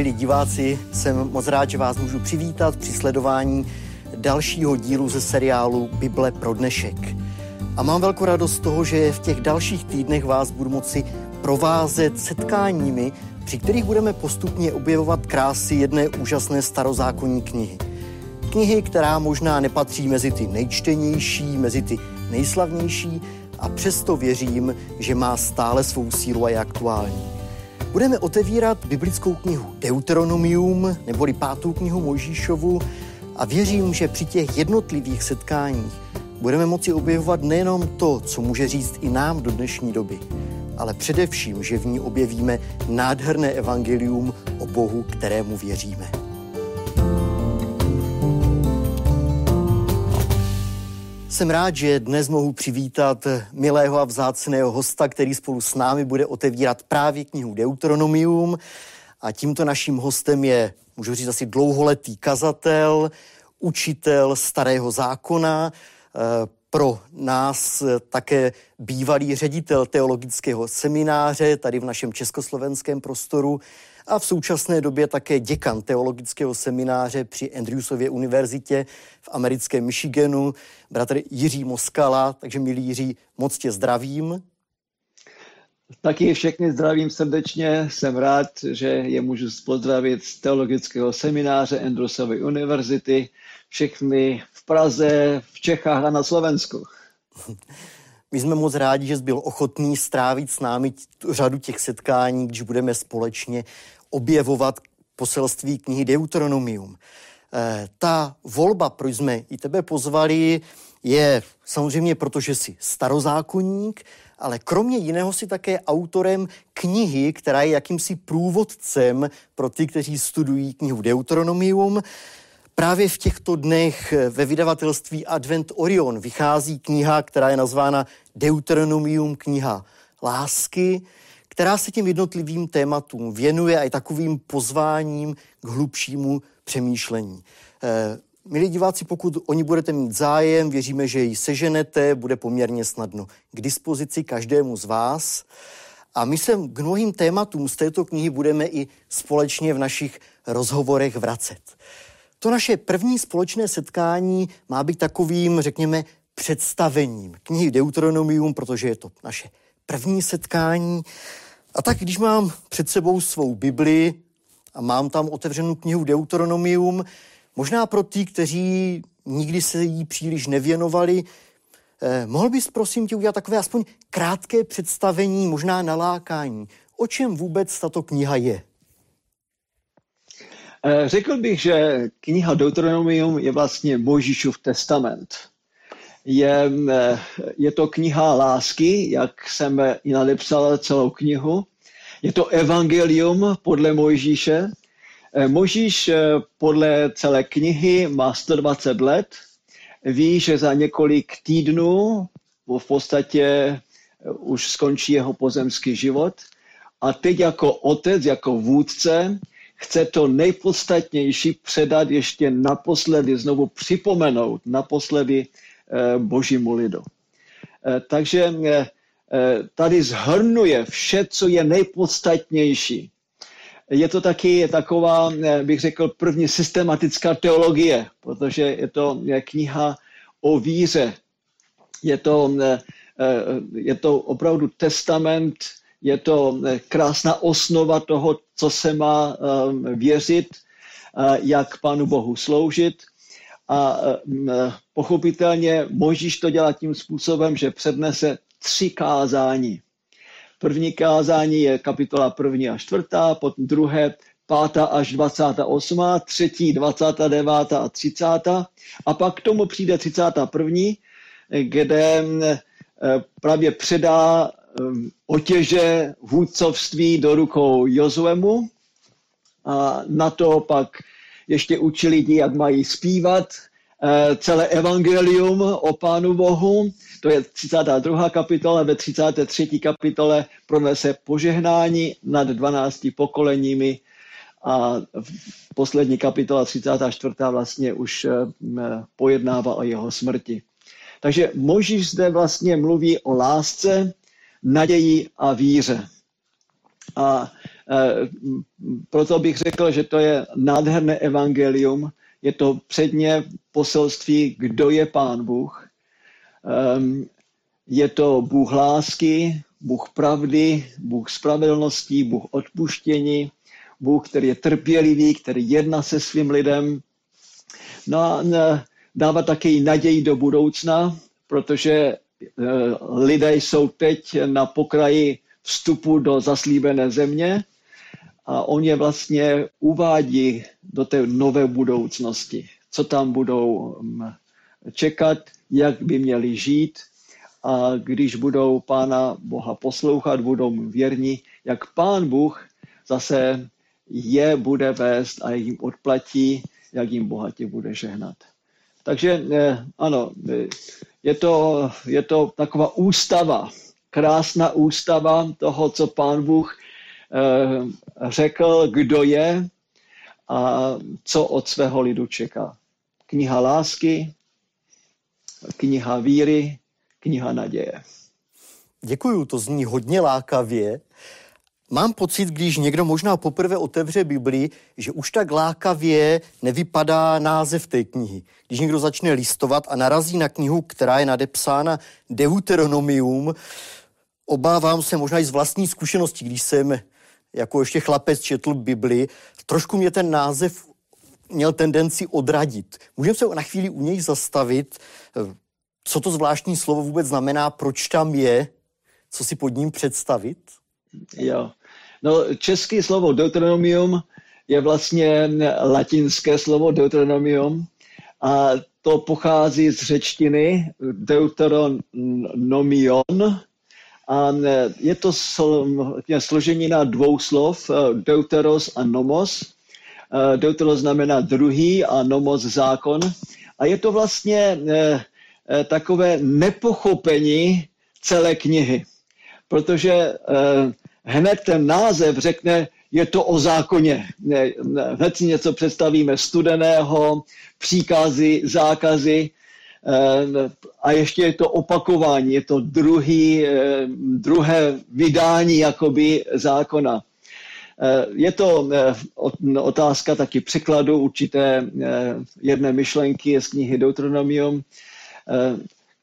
Milí diváci, jsem moc rád, že vás můžu přivítat při sledování dalšího dílu ze seriálu Bible pro dnešek. A mám velkou radost z toho, že v těch dalších týdnech vás budu moci provázet setkáními, při kterých budeme postupně objevovat krásy jedné úžasné starozákonní knihy. Knihy, která možná nepatří mezi ty nejčtenější, mezi ty nejslavnější, a přesto věřím, že má stále svou sílu a je aktuální. Budeme otevírat biblickou knihu Deuteronomium, neboli pátou knihu Mojžíšovu a věřím, že při těch jednotlivých setkáních budeme moci objevovat nejenom to, co může říct i nám do dnešní doby, ale především, že v ní objevíme nádherné evangelium o Bohu, kterému věříme. Jsem rád, že dnes mohu přivítat milého a vzácného hosta, který spolu s námi bude otevírat právě knihu Deuteronomium. A tímto naším hostem je, můžu říct, asi dlouholetý kazatel, učitel starého zákona, eh, pro nás také bývalý ředitel teologického semináře tady v našem československém prostoru a v současné době také děkan teologického semináře při Andrewsově univerzitě v americkém Michiganu, bratr Jiří Moskala. Takže milý Jiří, moc tě zdravím. Taky všechny zdravím srdečně. Jsem rád, že je můžu pozdravit z teologického semináře Andrewsovy univerzity. Všechny v Praze, v Čechách a na Slovensku. My jsme moc rádi, že jsi byl ochotný strávit s námi řadu těch setkání, když budeme společně objevovat poselství knihy Deuteronomium. E, ta volba, proč jsme i tebe pozvali, je samozřejmě proto, že jsi starozákonník, ale kromě jiného si také autorem knihy, která je jakýmsi průvodcem pro ty, kteří studují knihu Deuteronomium. Právě v těchto dnech ve vydavatelství Advent Orion vychází kniha, která je nazvána Deuteronomium, kniha lásky, která se těm jednotlivým tématům věnuje a i takovým pozváním k hlubšímu přemýšlení. Eh, milí diváci, pokud o ní budete mít zájem, věříme, že ji seženete, bude poměrně snadno k dispozici každému z vás. A my se k mnohým tématům z této knihy budeme i společně v našich rozhovorech vracet. To naše první společné setkání má být takovým, řekněme, představením knihy Deuteronomium, protože je to naše první setkání. A tak, když mám před sebou svou Bibli a mám tam otevřenou knihu Deuteronomium, možná pro ty, kteří nikdy se jí příliš nevěnovali, eh, mohl bys prosím tě udělat takové aspoň krátké představení, možná nalákání, o čem vůbec tato kniha je? Eh, řekl bych, že kniha Deuteronomium je vlastně Mojžíšův testament. Je, eh, je to kniha lásky, jak jsem i nadepsal celou knihu. Je to evangelium podle Mojžíše. Eh, Mojžíš podle celé knihy má 120 let. Ví, že za několik týdnů v podstatě už skončí jeho pozemský život. A teď jako otec, jako vůdce, chce to nejpodstatnější předat ještě naposledy, znovu připomenout naposledy eh, božímu lidu. Eh, takže eh, tady zhrnuje vše, co je nejpodstatnější. Je to taky taková, bych řekl, první systematická teologie, protože je to kniha o víře. Je to, je to opravdu testament je to eh, krásná osnova toho, co se má eh, věřit, eh, jak Pánu Bohu sloužit. A pochopitelně Možíš to dělá tím způsobem, že přednese tři kázání. První kázání je kapitola první a čtvrtá, potom druhé pátá až 28, třetí 29 a 30 a pak k tomu přijde 31, kde právě předá otěže vůdcovství do rukou Jozuemu a na to pak ještě učili lidi, jak mají zpívat eh, celé evangelium o Pánu Bohu. To je 32. kapitola, ve 33. kapitole pronese požehnání nad 12 pokoleními a poslední kapitola 34. vlastně už eh, pojednává o jeho smrti. Takže Možíš zde vlastně mluví o lásce, naději a víře. A proto bych řekl, že to je nádherné evangelium, je to předně poselství, kdo je Pán Bůh. Ehm, je to Bůh lásky, Bůh pravdy, Bůh spravedlnosti, Bůh odpuštění, Bůh, který je trpělivý, který jedná se svým lidem. No a dává také naději do budoucna, protože e, lidé jsou teď na pokraji vstupu do zaslíbené země a on je vlastně uvádí do té nové budoucnosti, co tam budou čekat, jak by měli žít a když budou Pána Boha poslouchat, budou věrní, jak Pán Bůh zase je bude vést a jim odplatí, jak jim bohatě bude žehnat. Takže eh, ano, eh, je to, je to taková ústava, krásná ústava toho, co pán Bůh řekl, kdo je a co od svého lidu čeká. Kniha lásky, kniha víry, kniha naděje. Děkuju, to zní hodně lákavě. Mám pocit, když někdo možná poprvé otevře Bibli, že už tak lákavě nevypadá název té knihy. Když někdo začne listovat a narazí na knihu, která je nadepsána Deuteronomium, obávám se možná i z vlastní zkušenosti, když jsem jako ještě chlapec četl Bibli, trošku mě ten název měl tendenci odradit. Můžeme se na chvíli u něj zastavit, co to zvláštní slovo vůbec znamená, proč tam je, co si pod ním představit? Jo. No, české slovo Deuteronomium je vlastně latinské slovo Deuteronomium a to pochází z řečtiny Deuteronomion a je to složení na dvou slov, deuteros a nomos. Deuteros znamená druhý a nomos zákon. A je to vlastně eh, eh, takové nepochopení celé knihy, protože eh, hned ten název řekne, je to o zákoně. Ne, ne, hned si něco představíme studeného, příkazy, zákazy eh, a ještě je to opakování, je to druhý, eh, druhé vydání jakoby zákona. Eh, je to otázka taky překladu určité jedné myšlenky z knihy Deuteronomium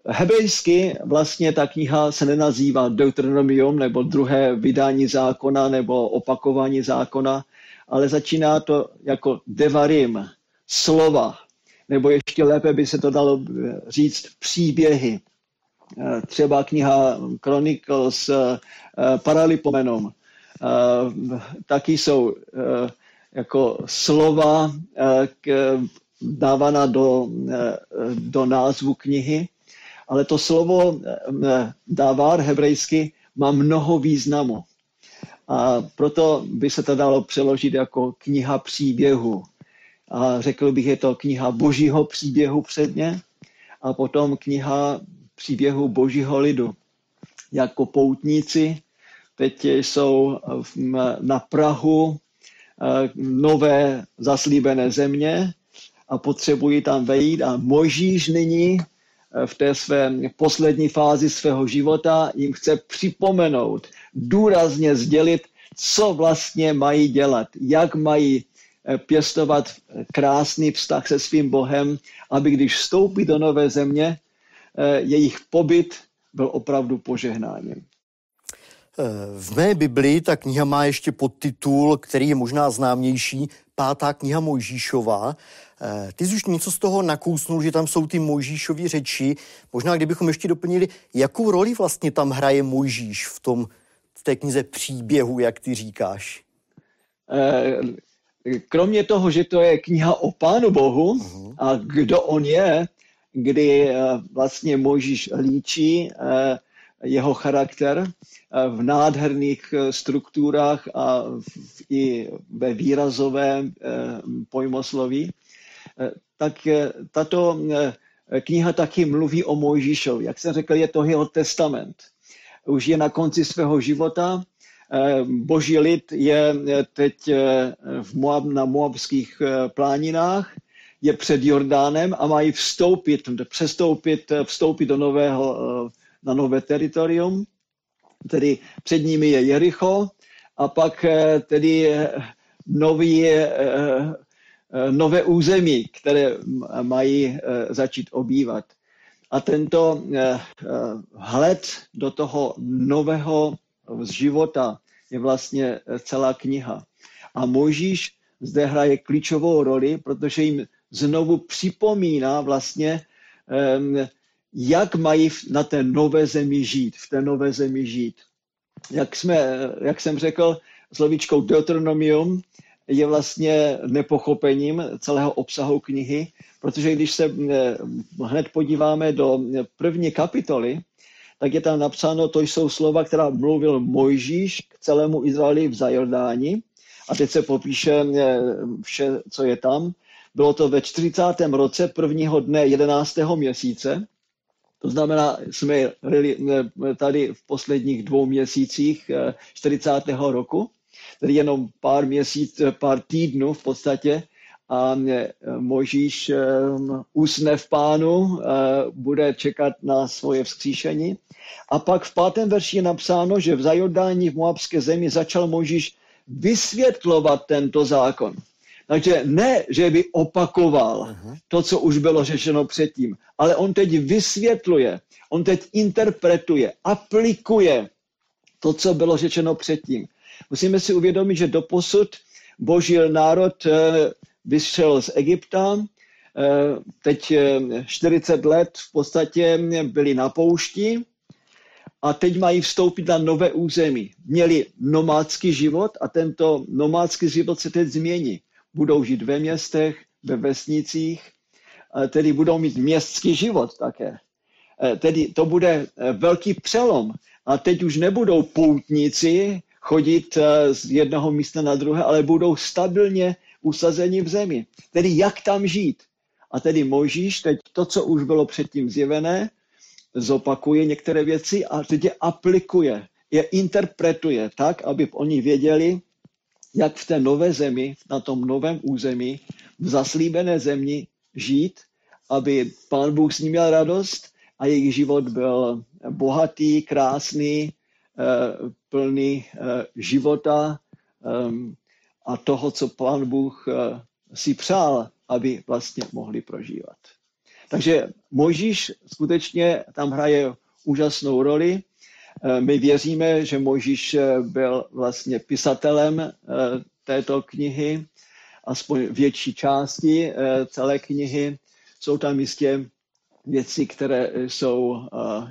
hebrejsky vlastně ta kniha se nenazývá Deuteronomium nebo druhé vydání zákona nebo opakování zákona, ale začíná to jako devarim, slova, nebo ještě lépe by se to dalo říct příběhy. Eh, třeba kniha Chronicles eh, Paralipomenon. Eh, taky jsou jako slova dávaná do, do názvu knihy ale to slovo eh, dávar hebrejsky má mnoho významu. A proto by se to dalo přeložit jako kniha příběhu. A řekl bych, je to kniha božího příběhu předně a potom kniha příběhu božího lidu. Jako poutníci teď jsou na Prahu eh, nové zaslíbené země a potřebují tam vejít a Možíš nyní v té své poslední fázi svého života jim chce připomenout, důrazně sdělit, co vlastně mají dělat, jak mají eh, pěstovat krásný vztah se svým Bohem, aby když vstoupí do nové země, eh, jejich pobyt byl opravdu požehnáním. Eh, v mé Biblii ta kniha má ještě podtitul, který je možná známější, pátá kniha Mojžíšova. Eh, ty jsi už něco z toho nakousnul, že tam jsou ty Mojžíšovi řeči. Možná kdybychom ještě doplnili, jakou roli vlastně tam hraje Mojžíš v tom v té knize příběhu, jak ty říkáš? Eh, kromě toho, že to je kniha o Pánu Bohu uh-huh. a kdo on je, kdy vlastně Mojžíš líčí jeho charakter v nádherných eh, strukturách a i ve výrazovém eh, pojmosloví, eh, tak tato kniha taky mluví o Mojžíšovi. Jak jsem řekl, je to jeho testament. Už je na konci svého života. Boží lid je teď v Moab, na moabských pláninách, je před Jordánem a mají vstoupit, přestoupit, vstoupit do nového, na nové teritorium tedy před nimi je Jericho a pak tedy nový, nové území, které mají začít obývat. A tento hled do toho nového života je vlastně celá kniha. A Mojžíš zde hraje klíčovou roli, protože jim znovu připomíná vlastně, jak mají na té nové zemi žít, v té nové zemi žít. Jak, jsme, jak jsem řekl, slovíčkou Deuteronomium je vlastně nepochopením celého obsahu knihy, protože když se hned podíváme do první kapitoly, tak je tam napsáno, to jsou slova, která mluvil Mojžíš k celému Izraeli v Zajordáni. A teď se popíše vše, co je tam. Bylo to ve 40. roce prvního dne 11. měsíce. To znamená, jsme tady v posledních dvou měsících 40. roku, tedy jenom pár měsíc, pár týdnů v podstatě, a Možíš usne v pánu, bude čekat na svoje vzkříšení. A pak v pátém verši je napsáno, že v zajordání v Moabské zemi začal Možíš vysvětlovat tento zákon. Takže ne, že by opakoval to, co už bylo řešeno předtím, ale on teď vysvětluje, on teď interpretuje, aplikuje to, co bylo řečeno předtím. Musíme si uvědomit, že doposud boží národ eh, vyšel z Egypta, eh, teď 40 eh, let v podstatě byli na poušti a teď mají vstoupit na nové území. Měli nomádský život a tento nomádský život se teď změní budou žít ve městech, ve vesnicích, tedy budou mít městský život také. Tedy to bude velký přelom. A teď už nebudou poutníci chodit z jednoho místa na druhé, ale budou stabilně usazeni v zemi. Tedy jak tam žít. A tedy Možíš teď to, co už bylo předtím zjevené, zopakuje některé věci a teď je aplikuje, je interpretuje tak, aby oni věděli, jak v té nové zemi, na tom novém území, v zaslíbené zemi žít, aby pán Bůh s ním měl radost a jejich život byl bohatý, krásný, eh, plný eh, života ehm, a toho, co pán Bůh eh, si přál, aby vlastně mohli prožívat. Takže Možíš skutečně tam hraje úžasnou roli Eh, my věříme, že Možíš eh, byl vlastně pisatelem této knihy, aspoň větší části celé knihy. Jsou tam jistě věci, které jsou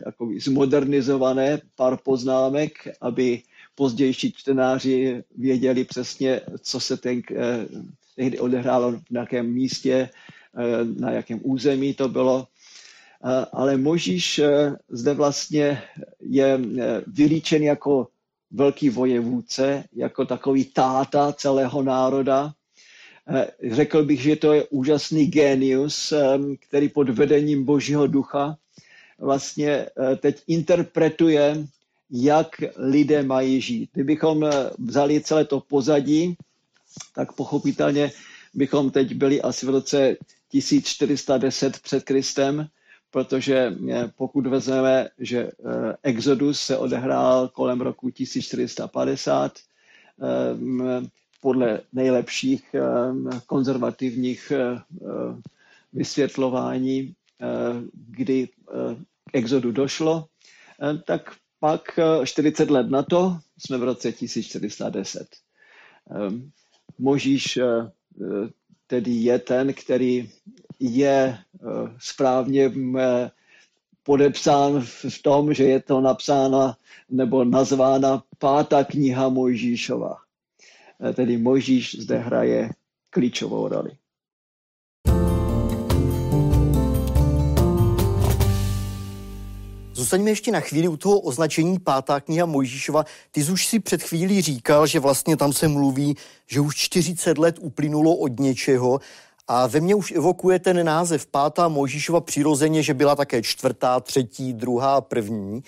jako zmodernizované, pár poznámek, aby pozdější čtenáři věděli přesně, co se ten, tehdy odehrálo v nějakém místě, na jakém území to bylo ale Možíš eh, zde vlastně je eh, vylíčen jako velký vojevůdce, jako takový táta celého národa. Eh, řekl bych, že to je úžasný genius, který pod vedením Božího ducha vlastně teď interpretuje, jak lidé mají žít. Kdybychom vzali celé to pozadí, tak pochopitelně bychom teď byli asi v roce 1410 před Kristem, protože eh, pokud vezmeme, že eh, Exodus se odehrál kolem roku 1450, eh, podle nejlepších konzervativních vysvětlování, kdy k exodu došlo, tak pak 40 let na to jsme v roce 1410. Možíš tedy je ten, který je eh, správně eh, podepsán v tom, že je to napsána nebo nazvána pátá kniha Mojžíšova. Eh, tedy Mojžíš zde hraje klíčovou roli. Zůstaňme ještě na chvíli u toho označení pátá kniha Mojžíšova. Ty jsi už si před chvílí říkal, že vlastně tam se mluví, že už 40 let uplynulo od něčeho a ve mně už evokuje ten název pátá Mojžíšova přirozeně, že byla také čtvrtá, třetí, druhá, první.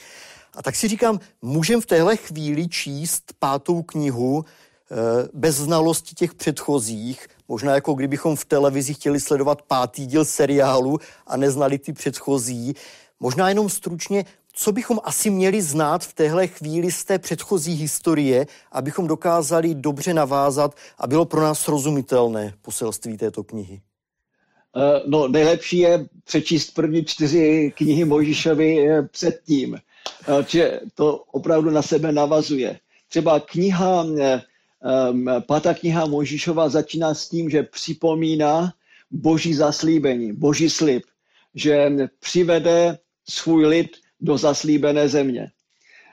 A tak si říkám, můžeme v téhle chvíli číst pátou knihu e, bez znalosti těch předchozích, možná jako kdybychom v televizi chtěli sledovat pátý díl seriálu a neznali ty předchozí. Možná jenom stručně, co bychom asi měli znát v téhle chvíli z té předchozí historie, abychom dokázali dobře navázat a bylo pro nás srozumitelné poselství této knihy? Eh, no, nejlepší je přečíst první čtyři knihy Mojžíšovi eh, předtím, že to opravdu na sebe navazuje. Třeba kniha, pátá kniha Mojžíšova začíná s tím, že připomíná boží zaslíbení, boží slib, že přivede svůj lid do zaslíbené země.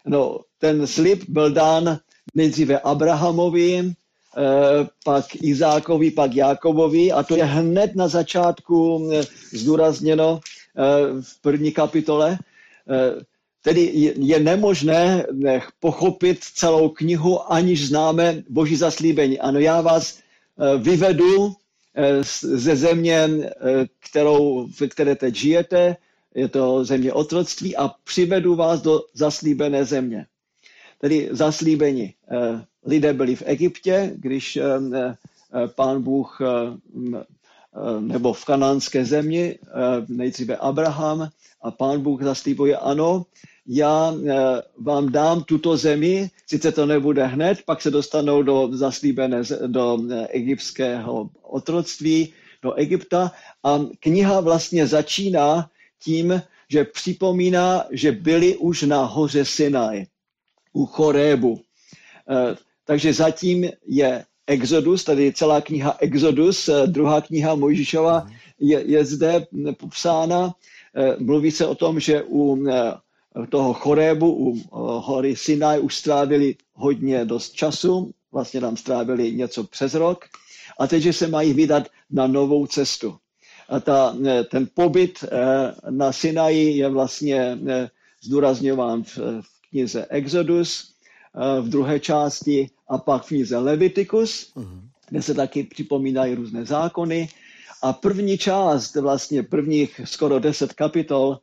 No, ten slib byl dán nejdříve Abrahamovi, eh, pak Izákovi, pak Jákobovi a to je hned na začátku eh, zdůrazněno eh, v první kapitole. Tedy je nemožné pochopit celou knihu, aniž známe Boží zaslíbení. Ano, já vás vyvedu ze země, kterou, v které teď žijete, je to země otroctví a přivedu vás do zaslíbené země. Tedy zaslíbení. Eh, lidé byli v Egyptě, když eh, eh, pán Bůh nebo v kanánské zemi, nejdříve Abraham a pán Bůh zaslíbuje, ano, já vám dám tuto zemi, sice to nebude hned, pak se dostanou do zaslíbené, do egyptského otroctví, do Egypta a kniha vlastně začíná tím, že připomíná, že byli už na hoře Sinai, u Chorébu. Eh, takže zatím je Exodus, tady celá kniha Exodus, eh, druhá kniha Mojžišova je, je zde popsána. Eh, mluví se o tom, že u toho Chorébu, u hory Sinai už strávili hodně dost času, vlastně tam strávili něco přes rok a teď, že se mají vydat na novou cestu ta, ten pobyt eh, na Sinaji je vlastně eh, zdůrazňován v, v knize Exodus, eh, v druhé části a pak v knize Leviticus, uh-huh. kde se taky připomínají různé zákony. A první část, vlastně prvních skoro deset kapitol,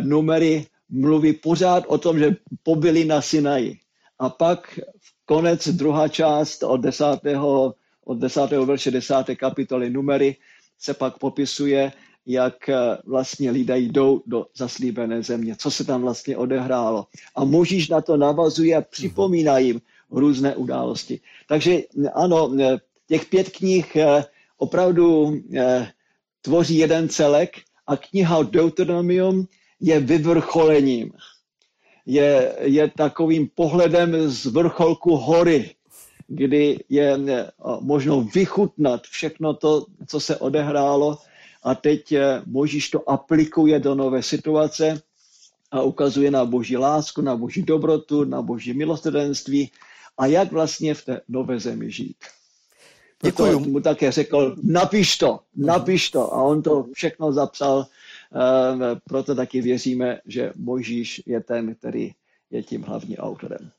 numery mluví pořád o tom, že pobyli na Sinaji. A pak konec, druhá část od desátého, od desátého verše desáté kapitoly numery se pak popisuje, jak eh, vlastně lidé jdou do zaslíbené země, co se tam vlastně odehrálo. A Možíš na to navazuje a připomíná jim různé události. Takže ano, eh, těch pět knih eh, opravdu tvoří jeden celek a kniha Deuteronomium je vyvrcholením. Je, je takovým pohledem z vrcholku hory, kdy je možno vychutnat všechno to, co se odehrálo a teď Božíš to aplikuje do nové situace a ukazuje na boží lásku, na boží dobrotu, na boží milosrdenství a jak vlastně v té nové zemi žít. Proto Děkuju. mu také řekl, napiš to, napiš to. A on to všechno zapsal, proto taky věříme, že Mojžíš je ten, který je tím hlavním autorem.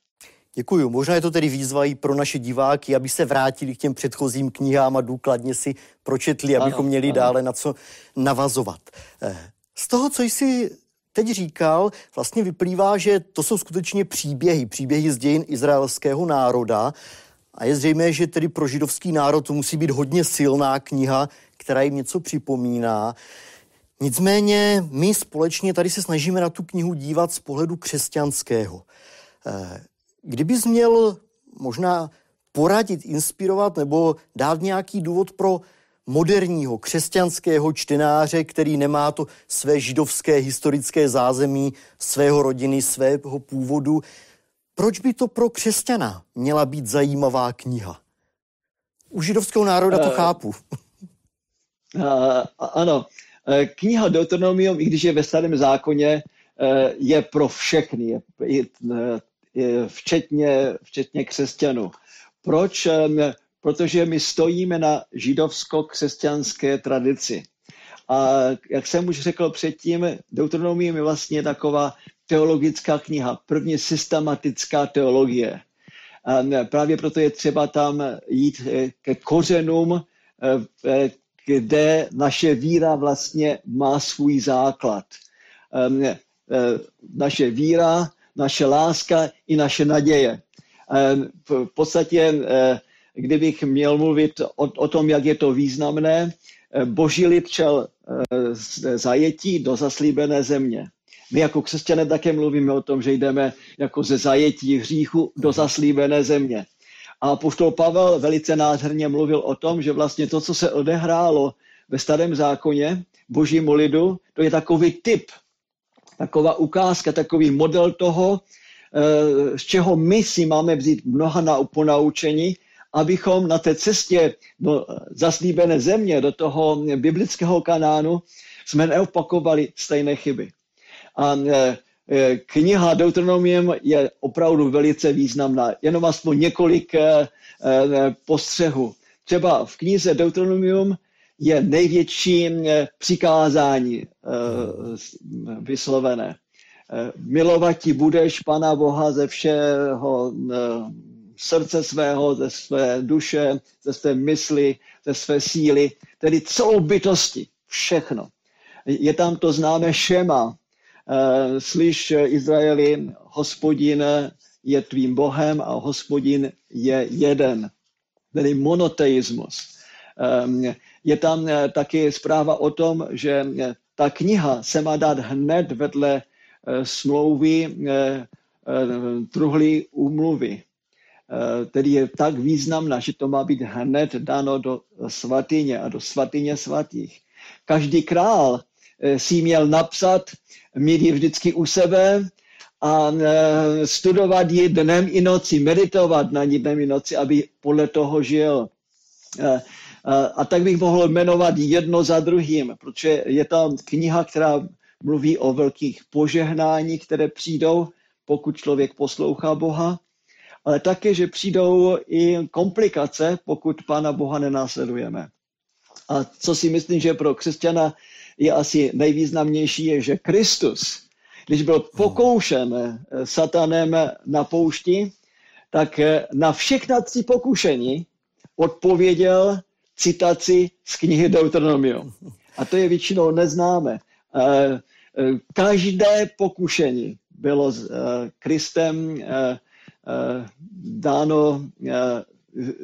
Děkuju. Možná je to tedy výzva i pro naše diváky, aby se vrátili k těm předchozím knihám a důkladně si pročetli, abychom ano, měli ano. dále na co navazovat. Eh, z toho, co jsi teď říkal, vlastně vyplývá, že to jsou skutečně příběhy, příběhy z dějin izraelského národa. A je zřejmé, že tedy pro židovský národ to musí být hodně silná kniha, která jim něco připomíná. Nicméně my společně tady se snažíme na tu knihu dívat z pohledu křesťanského. Kdybys měl možná poradit, inspirovat nebo dát nějaký důvod pro moderního křesťanského čtenáře, který nemá to své židovské historické zázemí, svého rodiny, svého původu, proč by to pro křesťana měla být zajímavá kniha? U židovského národa to uh, chápu. Uh, ano, eh, kniha Deuteronomium, i když je ve starém zákoně, je pro všechny. Je, včetně, včetně křesťanů. Proč? Protože my stojíme na židovsko-křesťanské tradici. A jak jsem už řekl předtím, Deuteronomium je vlastně taková teologická kniha, první systematická teologie. A právě proto je třeba tam jít eh, ke kořenům, eh, kde naše víra vlastně má svůj základ. Eh, naše víra naše láska i naše naděje. V podstatě, kdybych měl mluvit o, o tom, jak je to významné, boží lid čel zajetí do zaslíbené země. My jako křesťané také mluvíme o tom, že jdeme jako ze zajetí hříchu do zaslíbené země. A poštol Pavel velice nádherně mluvil o tom, že vlastně to, co se odehrálo ve starém zákoně, božímu lidu, to je takový typ, taková ukázka, takový model toho, eh, z čeho my si máme vzít mnoha na ponaučení, abychom na té cestě do zaslíbené země, do toho biblického kanánu, jsme neopakovali stejné chyby. A eh, eh, kniha Deuteronomium je opravdu velice významná. Jenom aspoň několik postřehů. Třeba v knize Deuteronomium je největší eh, přikázání eh, vyslovené. Eh, milovat ti budeš Pana Boha ze všeho srdce svého, ze své duše, ze své mysli, ze své síly, tedy celou bytosti, všechno. Je tam to známé šema. Slyš, Izraeli, hospodin je tvým Bohem a hospodin je jeden. Tedy monoteismus. Je tam eh, taky zpráva o tom, že eh, ta kniha se má dát hned vedle eh, smlouvy truhlý úmluvy. Tedy je tak významná, že to má být hned dáno do svatyně a do svatyně svatých. Každý král si měl napsat, mít ji vždycky u sebe a studovat ji dnem i noci, meditovat na ní dnem i noci, aby podle toho žil. A tak bych mohl jmenovat jedno za druhým, protože je tam kniha, která mluví o velkých požehnáních, které přijdou, pokud člověk poslouchá Boha, ale také, že přijdou i komplikace, pokud Pána Boha nenásledujeme. A co si myslím, že pro křesťana je asi nejvýznamnější, je, že Kristus, když byl pokoušen satanem na poušti, tak na všechna tři pokušení odpověděl citaci z knihy Deuteronomium. A to je většinou neznáme. Eh, eh, každé pokušení bylo s eh, Kristem dáno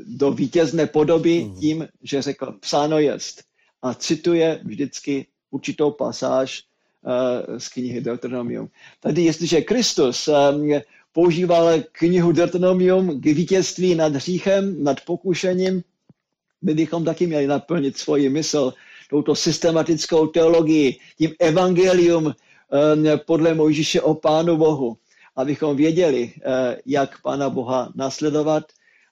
do vítězné podoby mhm. tím, že řekl, psáno jest. A cituje vždycky určitou pasáž z knihy Deuteronomium. Tady, jestliže Kristus používal knihu Deuteronomium k vítězství nad hříchem, nad pokušením, my bychom taky měli naplnit svoji mysl touto systematickou teologii, tím evangelium eh, podle Mojžíše o Pánu Bohu, abychom věděli, eh, jak Pána Boha nasledovat,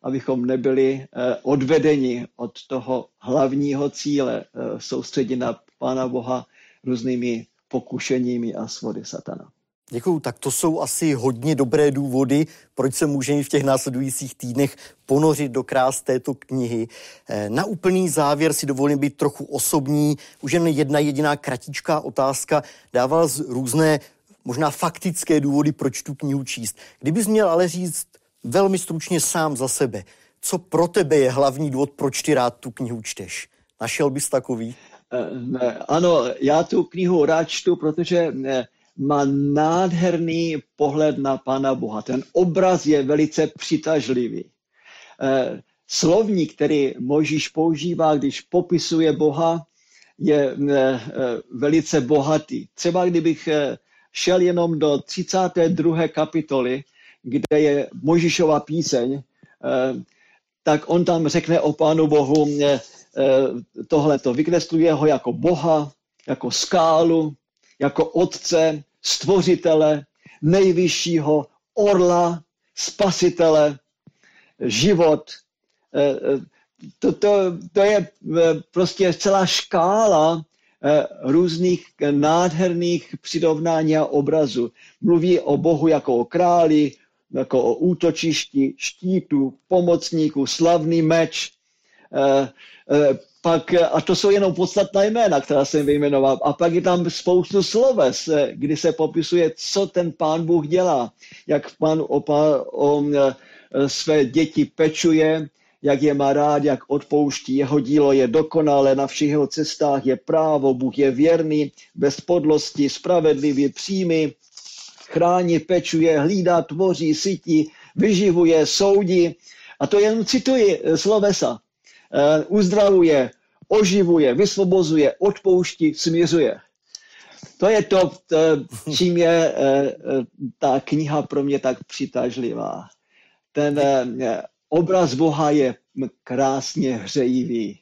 abychom nebyli eh, odvedeni od toho hlavního cíle soustředit na Pána Boha různými pokušeními a svody satana. Děkuju, tak to jsou asi hodně dobré důvody, proč se můžeme v těch následujících týdnech ponořit do krás této knihy. Eh, na úplný závěr si dovolím být trochu osobní. Už jen jedna jediná kratičká otázka. Dával z různé, možná faktické důvody, proč tu knihu číst. Kdybys měl ale říct velmi stručně sám za sebe, co pro tebe je hlavní důvod, proč ty rád tu knihu čteš? Našel bys takový? Eh, ano, já tu knihu rád čtu, protože eh, má nádherný pohled na Pána Boha. Ten obraz je velice přitažlivý. Eh, slovník, který Možíš používá, když popisuje Boha, je velice bohatý. Třeba kdybych šel jenom do 32. kapitoly, kde je Možíšova píseň, tak on tam řekne o Pánu Bohu tohleto. Vykresluje ho jako Boha, jako skálu, jako otce, stvořitele, nejvyššího orla, spasitele, život. Eh, eh, to, to, to je eh, prostě celá škála různých nádherných přirovnání a obrazů. Mluví o Bohu jako o králi, jako o útočišti, štítu, pomocníku, slavný meč, pak, eh, a to jsou jenom podstatná jména, která jsem vyjmenoval. A pak je tam spoustu sloves, eh, kdy se popisuje, co ten pán Bůh dělá, jak pán o, o eh, své děti pečuje, jak je má rád, jak odpouští. Jeho dílo je dokonalé, na všech jeho cestách je právo, Bůh je věrný, bez podlosti, spravedlivý, přímý, chrání, pečuje, hlídá, tvoří, sytí, vyživuje, soudí. A to jen cituji slovesa. Uzdravuje, oživuje, vysvobozuje, odpouští, směřuje. to je to, to čím je eh, ta kniha pro mě tak přitažlivá. Ten obraz Boha je krásně hřejivý.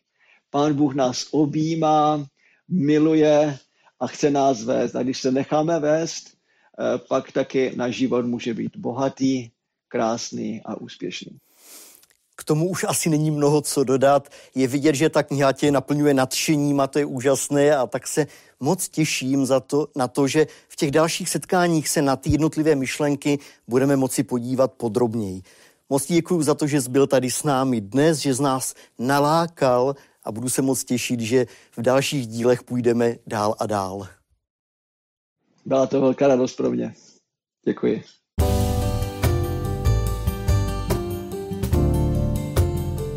Pán Bůh nás objímá, miluje a chce nás vést. A když se necháme vést, pak taky náš život může být bohatý, krásný a úspěšný. K tomu už asi není mnoho co dodat. Je vidět, že ta kniha tě naplňuje nadšením a to je úžasné a tak se moc těším za to, na to, že v těch dalších setkáních se na ty jednotlivé myšlenky budeme moci podívat podrobněji. Moc děkuji za to, že jsi byl tady s námi dnes, že z nás nalákal a budu se moc těšit, že v dalších dílech půjdeme dál a dál. Byla to velká radost pro mě. Děkuji.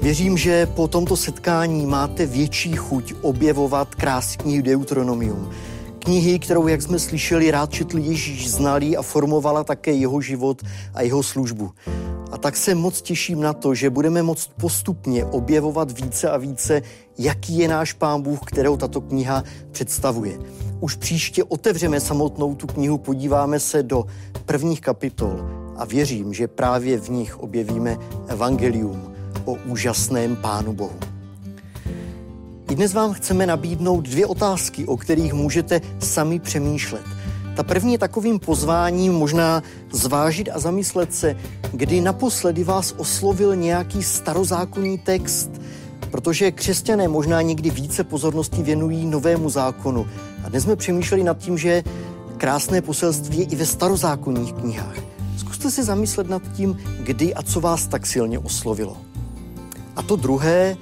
Věřím, že po tomto setkání máte větší chuť objevovat krásný Deuteronomium. Knihy, kterou, jak jsme slyšeli, rád četl Ježíš, znalý a formovala také jeho život a jeho službu. A tak se moc těším na to, že budeme moct postupně objevovat více a více, jaký je náš Pán Bůh, kterou tato kniha představuje. Už příště otevřeme samotnou tu knihu, podíváme se do prvních kapitol a věřím, že právě v nich objevíme evangelium o úžasném Pánu Bohu. I dnes vám chceme nabídnout dvě otázky, o kterých můžete sami přemýšlet. Ta první je takovým pozváním možná zvážit a zamyslet se, kdy naposledy vás oslovil nějaký starozákonní text, protože křesťané možná někdy více pozornosti věnují novému zákonu. A dnes jsme přemýšleli nad tím, že krásné poselství je i ve starozákonních knihách. Zkuste se zamyslet nad tím, kdy a co vás tak silně oslovilo. A to druhé,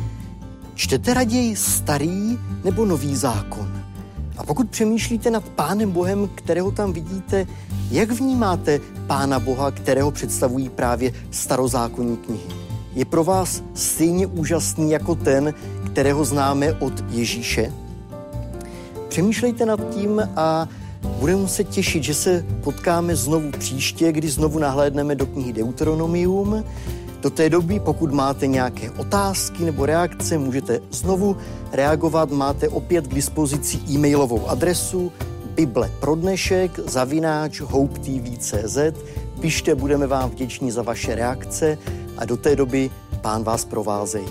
čtete raději starý nebo nový zákon? A pokud přemýšlíte nad Pánem Bohem, kterého tam vidíte, jak vnímáte Pána Boha, kterého představují právě starozákonní knihy? Je pro vás stejně úžasný jako ten, kterého známe od Ježíše? Přemýšlejte nad tím a budeme se těšit, že se potkáme znovu příště, kdy znovu nahlédneme do knihy Deuteronomium. Do té doby, pokud máte nějaké otázky nebo reakce, můžete znovu reagovat. Máte opět k dispozici e-mailovou adresu Bible pro dnešek zavináč hopetv.cz. Pište, budeme vám vděční za vaše reakce a do té doby pán vás provázejí.